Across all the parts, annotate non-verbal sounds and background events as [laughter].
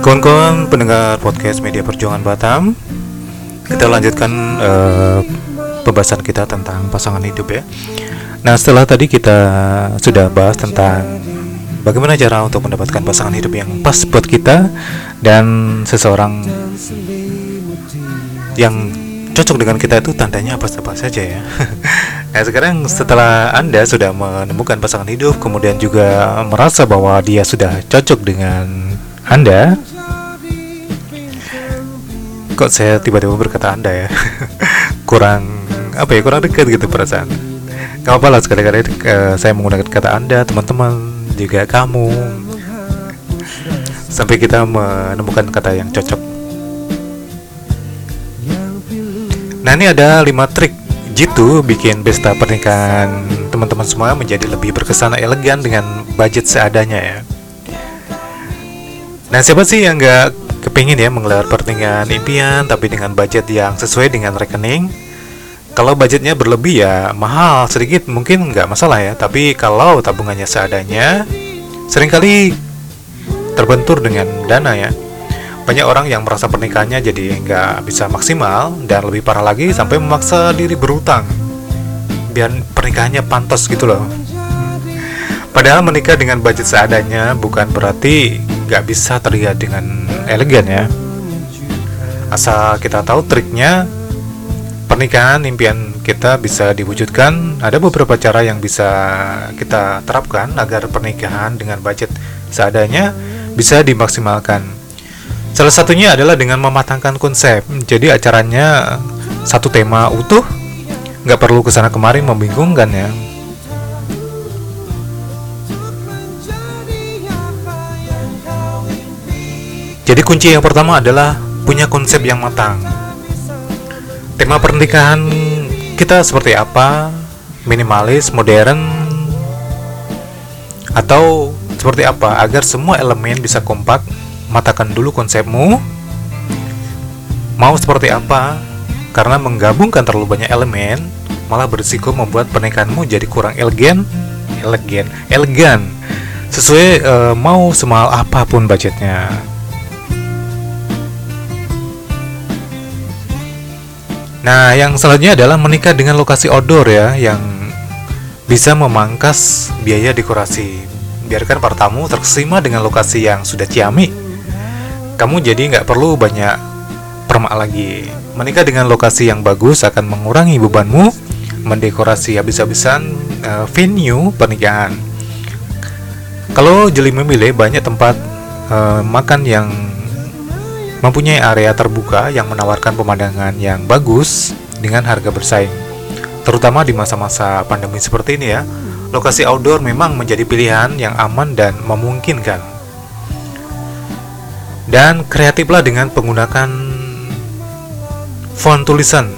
Kawan-kawan pendengar podcast Media Perjuangan Batam, kita lanjutkan uh, pembahasan kita tentang pasangan hidup ya. Nah setelah tadi kita sudah bahas tentang bagaimana cara untuk mendapatkan pasangan hidup yang pas buat kita dan seseorang yang cocok dengan kita itu tandanya apa-apa saja ya. [laughs] nah sekarang setelah anda sudah menemukan pasangan hidup, kemudian juga merasa bahwa dia sudah cocok dengan anda, kok saya tiba-tiba berkata anda ya. [laughs] Kurang apa ya kurang dekat gitu perasaan. Gak apa lah sekali-kali uh, saya menggunakan kata anda teman-teman juga kamu. Sampai kita menemukan kata yang cocok. Nah ini ada lima trik jitu bikin pesta pernikahan teman-teman semua menjadi lebih berkesan elegan dengan budget seadanya ya. Nah siapa sih yang nggak kepingin ya menggelar pertandingan impian tapi dengan budget yang sesuai dengan rekening. Kalau budgetnya berlebih ya mahal sedikit mungkin nggak masalah ya. Tapi kalau tabungannya seadanya sering kali terbentur dengan dana ya. Banyak orang yang merasa pernikahannya jadi nggak bisa maksimal dan lebih parah lagi sampai memaksa diri berutang biar pernikahannya pantas gitu loh. Padahal menikah dengan budget seadanya bukan berarti nggak bisa terlihat dengan elegan ya. Asal kita tahu triknya pernikahan impian kita bisa diwujudkan. Ada beberapa cara yang bisa kita terapkan agar pernikahan dengan budget seadanya bisa dimaksimalkan. Salah satunya adalah dengan mematangkan konsep. Jadi acaranya satu tema utuh nggak perlu ke sana kemari membingungkan ya Jadi kunci yang pertama adalah punya konsep yang matang. Tema pernikahan kita seperti apa? Minimalis, modern, atau seperti apa agar semua elemen bisa kompak? Matakan dulu konsepmu. Mau seperti apa? Karena menggabungkan terlalu banyak elemen malah berisiko membuat pernikahanmu jadi kurang elegan, elegan, elegan. Sesuai uh, mau semahal apa pun budgetnya. Nah, yang selanjutnya adalah menikah dengan lokasi outdoor ya, yang bisa memangkas biaya dekorasi. Biarkan para tamu terkesima dengan lokasi yang sudah ciami. Kamu jadi nggak perlu banyak permak lagi. Menikah dengan lokasi yang bagus akan mengurangi bebanmu mendekorasi habis-habisan uh, venue pernikahan. Kalau jeli memilih banyak tempat uh, makan yang mempunyai area terbuka yang menawarkan pemandangan yang bagus dengan harga bersaing. Terutama di masa-masa pandemi seperti ini ya, lokasi outdoor memang menjadi pilihan yang aman dan memungkinkan. Dan kreatiflah dengan menggunakan font tulisan.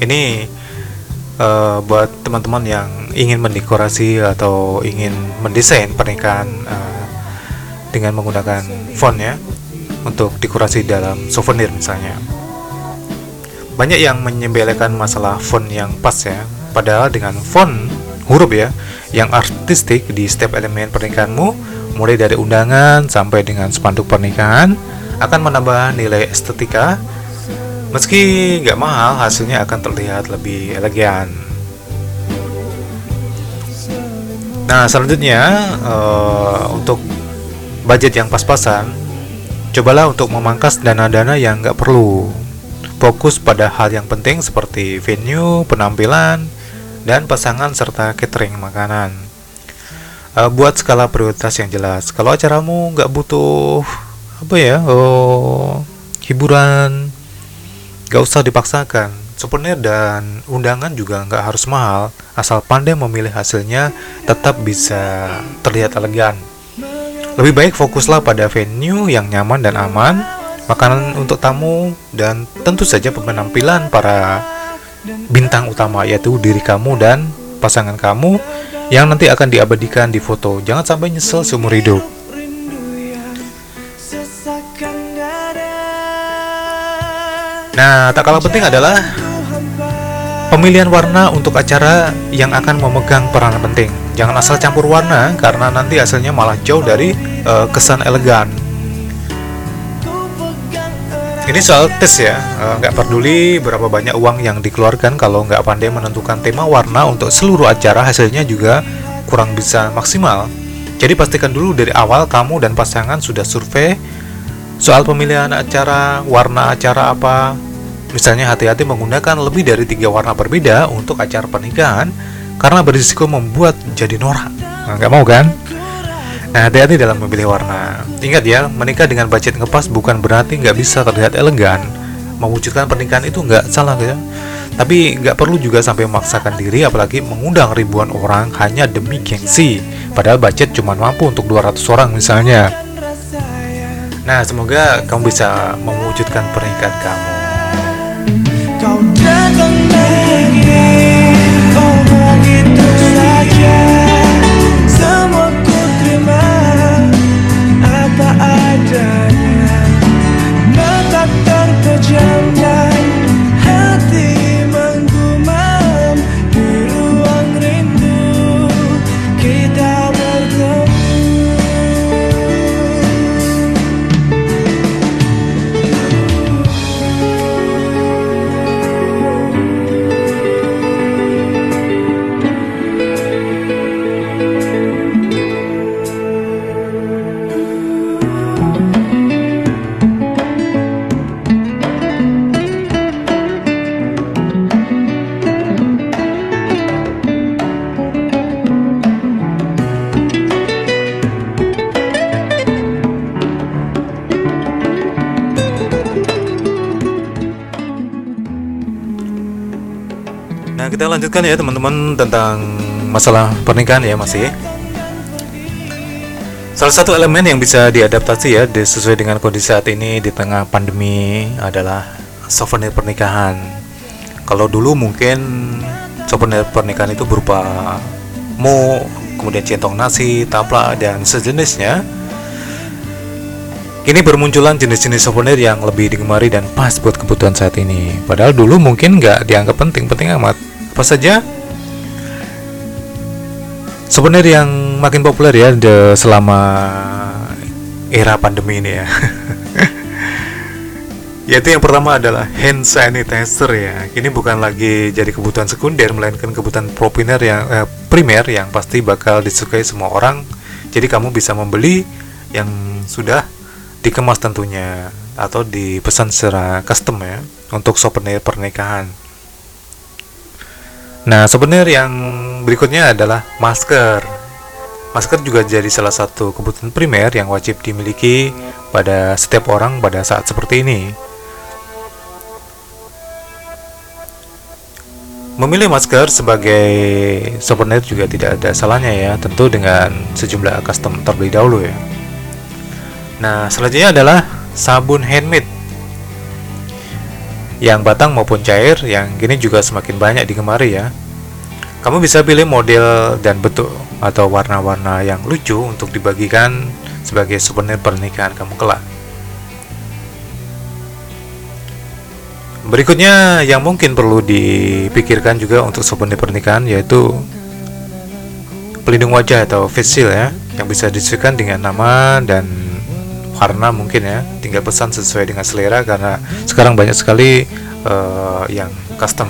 Ini uh, buat teman-teman yang ingin mendekorasi atau ingin mendesain pernikahan uh, dengan menggunakan font ya untuk dekorasi dalam souvenir misalnya. Banyak yang menyembelihkan masalah font yang pas ya, padahal dengan font huruf ya yang artistik di setiap elemen pernikahanmu, mulai dari undangan sampai dengan spanduk pernikahan, akan menambah nilai estetika. Meski nggak mahal, hasilnya akan terlihat lebih elegan. Nah, selanjutnya uh, untuk budget yang pas-pasan, Cobalah untuk memangkas dana-dana yang nggak perlu. Fokus pada hal yang penting seperti venue, penampilan, dan pasangan serta catering makanan. Uh, buat skala prioritas yang jelas. Kalau acaramu nggak butuh apa ya, oh hiburan, nggak usah dipaksakan. Souvenir dan undangan juga nggak harus mahal, asal pandai memilih hasilnya tetap bisa terlihat elegan. Lebih baik fokuslah pada venue yang nyaman dan aman, makanan untuk tamu, dan tentu saja penampilan para bintang utama yaitu diri kamu dan pasangan kamu yang nanti akan diabadikan di foto. Jangan sampai nyesel seumur hidup. Nah, tak kalah penting adalah pemilihan warna untuk acara yang akan memegang peran penting. Jangan asal campur warna karena nanti hasilnya malah jauh dari uh, kesan elegan. ini soal tes ya, eh, nggak peduli berapa banyak uang yang dikeluarkan kalau nggak pandai menentukan tema warna untuk seluruh acara hasilnya juga kurang bisa maksimal. Jadi pastikan dulu dari awal kamu dan pasangan sudah survei soal pemilihan acara, warna acara apa. Misalnya hati-hati menggunakan lebih dari tiga warna berbeda untuk acara pernikahan karena berisiko membuat jadi norak. Nah, nggak mau kan? Nah, hati-hati dalam memilih warna. Ingat ya, menikah dengan budget ngepas bukan berarti nggak bisa terlihat elegan. Mewujudkan pernikahan itu nggak salah ya. Tapi nggak perlu juga sampai memaksakan diri, apalagi mengundang ribuan orang hanya demi gengsi. Padahal budget cuma mampu untuk 200 orang misalnya. Nah, semoga kamu bisa mewujudkan pernikahan kamu. Kita lanjutkan ya teman-teman tentang masalah pernikahan ya masih. Salah satu elemen yang bisa diadaptasi ya sesuai dengan kondisi saat ini di tengah pandemi adalah souvenir pernikahan. Kalau dulu mungkin souvenir pernikahan itu berupa mo, kemudian centong nasi, tapla dan sejenisnya. Kini bermunculan jenis-jenis souvenir yang lebih digemari dan pas buat kebutuhan saat ini. Padahal dulu mungkin nggak dianggap penting-penting amat apa saja? Sebenarnya yang makin populer ya de, selama era pandemi ini ya. [laughs] Yaitu yang pertama adalah hand sanitizer ya. Ini bukan lagi jadi kebutuhan sekunder melainkan kebutuhan primer yang eh, primer yang pasti bakal disukai semua orang. Jadi kamu bisa membeli yang sudah dikemas tentunya atau dipesan secara custom ya untuk souvenir pernikahan Nah, souvenir yang berikutnya adalah masker. Masker juga jadi salah satu kebutuhan primer yang wajib dimiliki pada setiap orang pada saat seperti ini. Memilih masker sebagai souvenir juga tidak ada salahnya ya, tentu dengan sejumlah custom terlebih dahulu ya. Nah, selanjutnya adalah sabun handmade yang batang maupun cair yang kini juga semakin banyak digemari ya. Kamu bisa pilih model dan bentuk atau warna-warna yang lucu untuk dibagikan sebagai souvenir pernikahan kamu kelak. Berikutnya yang mungkin perlu dipikirkan juga untuk souvenir pernikahan yaitu pelindung wajah atau face shield ya yang bisa disesuaikan dengan nama dan karena mungkin ya tinggal pesan sesuai dengan selera karena sekarang banyak sekali uh, yang custom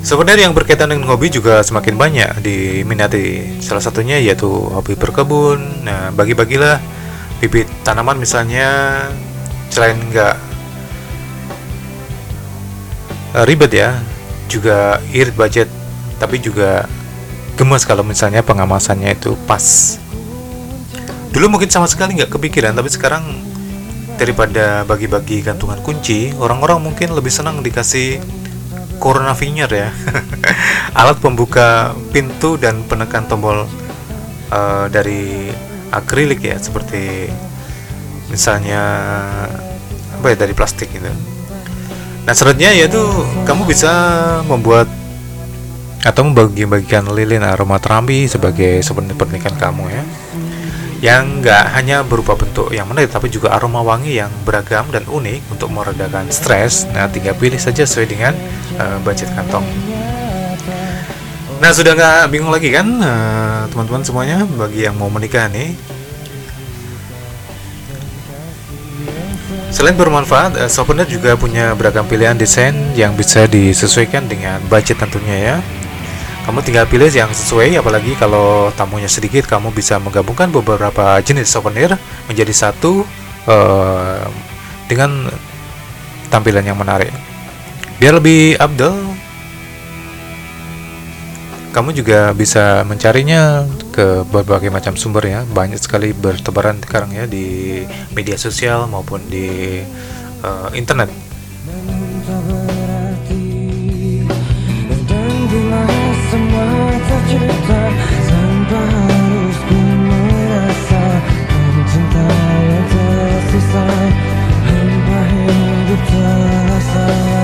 Sebenarnya yang berkaitan dengan hobi juga semakin banyak diminati. Salah satunya yaitu hobi berkebun. Nah, bagi-bagilah bibit tanaman misalnya selain nggak uh, ribet ya, juga irit budget, tapi juga gemas kalau misalnya pengamasannya itu pas dulu mungkin sama sekali nggak kepikiran tapi sekarang daripada bagi-bagi gantungan kunci orang-orang mungkin lebih senang dikasih corona finger ya. [laughs] Alat pembuka pintu dan penekan tombol uh, dari akrilik ya seperti misalnya apa ya dari plastik gitu nah selanjutnya yaitu kamu bisa membuat atau membagi-bagikan lilin aromaterapi sebagai souvenir pernikahan kamu ya yang nggak hanya berupa bentuk yang menarik tapi juga aroma wangi yang beragam dan unik untuk meredakan stres. Nah, tinggal pilih saja sesuai dengan uh, budget kantong. Nah, sudah nggak bingung lagi kan eh, teman-teman semuanya bagi yang mau menikah nih? Selain bermanfaat, uh, souvenir juga punya beragam pilihan desain yang bisa disesuaikan dengan budget tentunya ya. Kamu tinggal pilih yang sesuai, apalagi kalau tamunya sedikit, kamu bisa menggabungkan beberapa jenis souvenir menjadi satu uh, dengan tampilan yang menarik. Biar lebih abdel, kamu juga bisa mencarinya ke berbagai macam sumber ya banyak sekali bertebaran sekarang ya di media sosial maupun di uh, internet semata cinta tanpa harus ku merasa dari cinta yang tersisa hingga hidup terasa.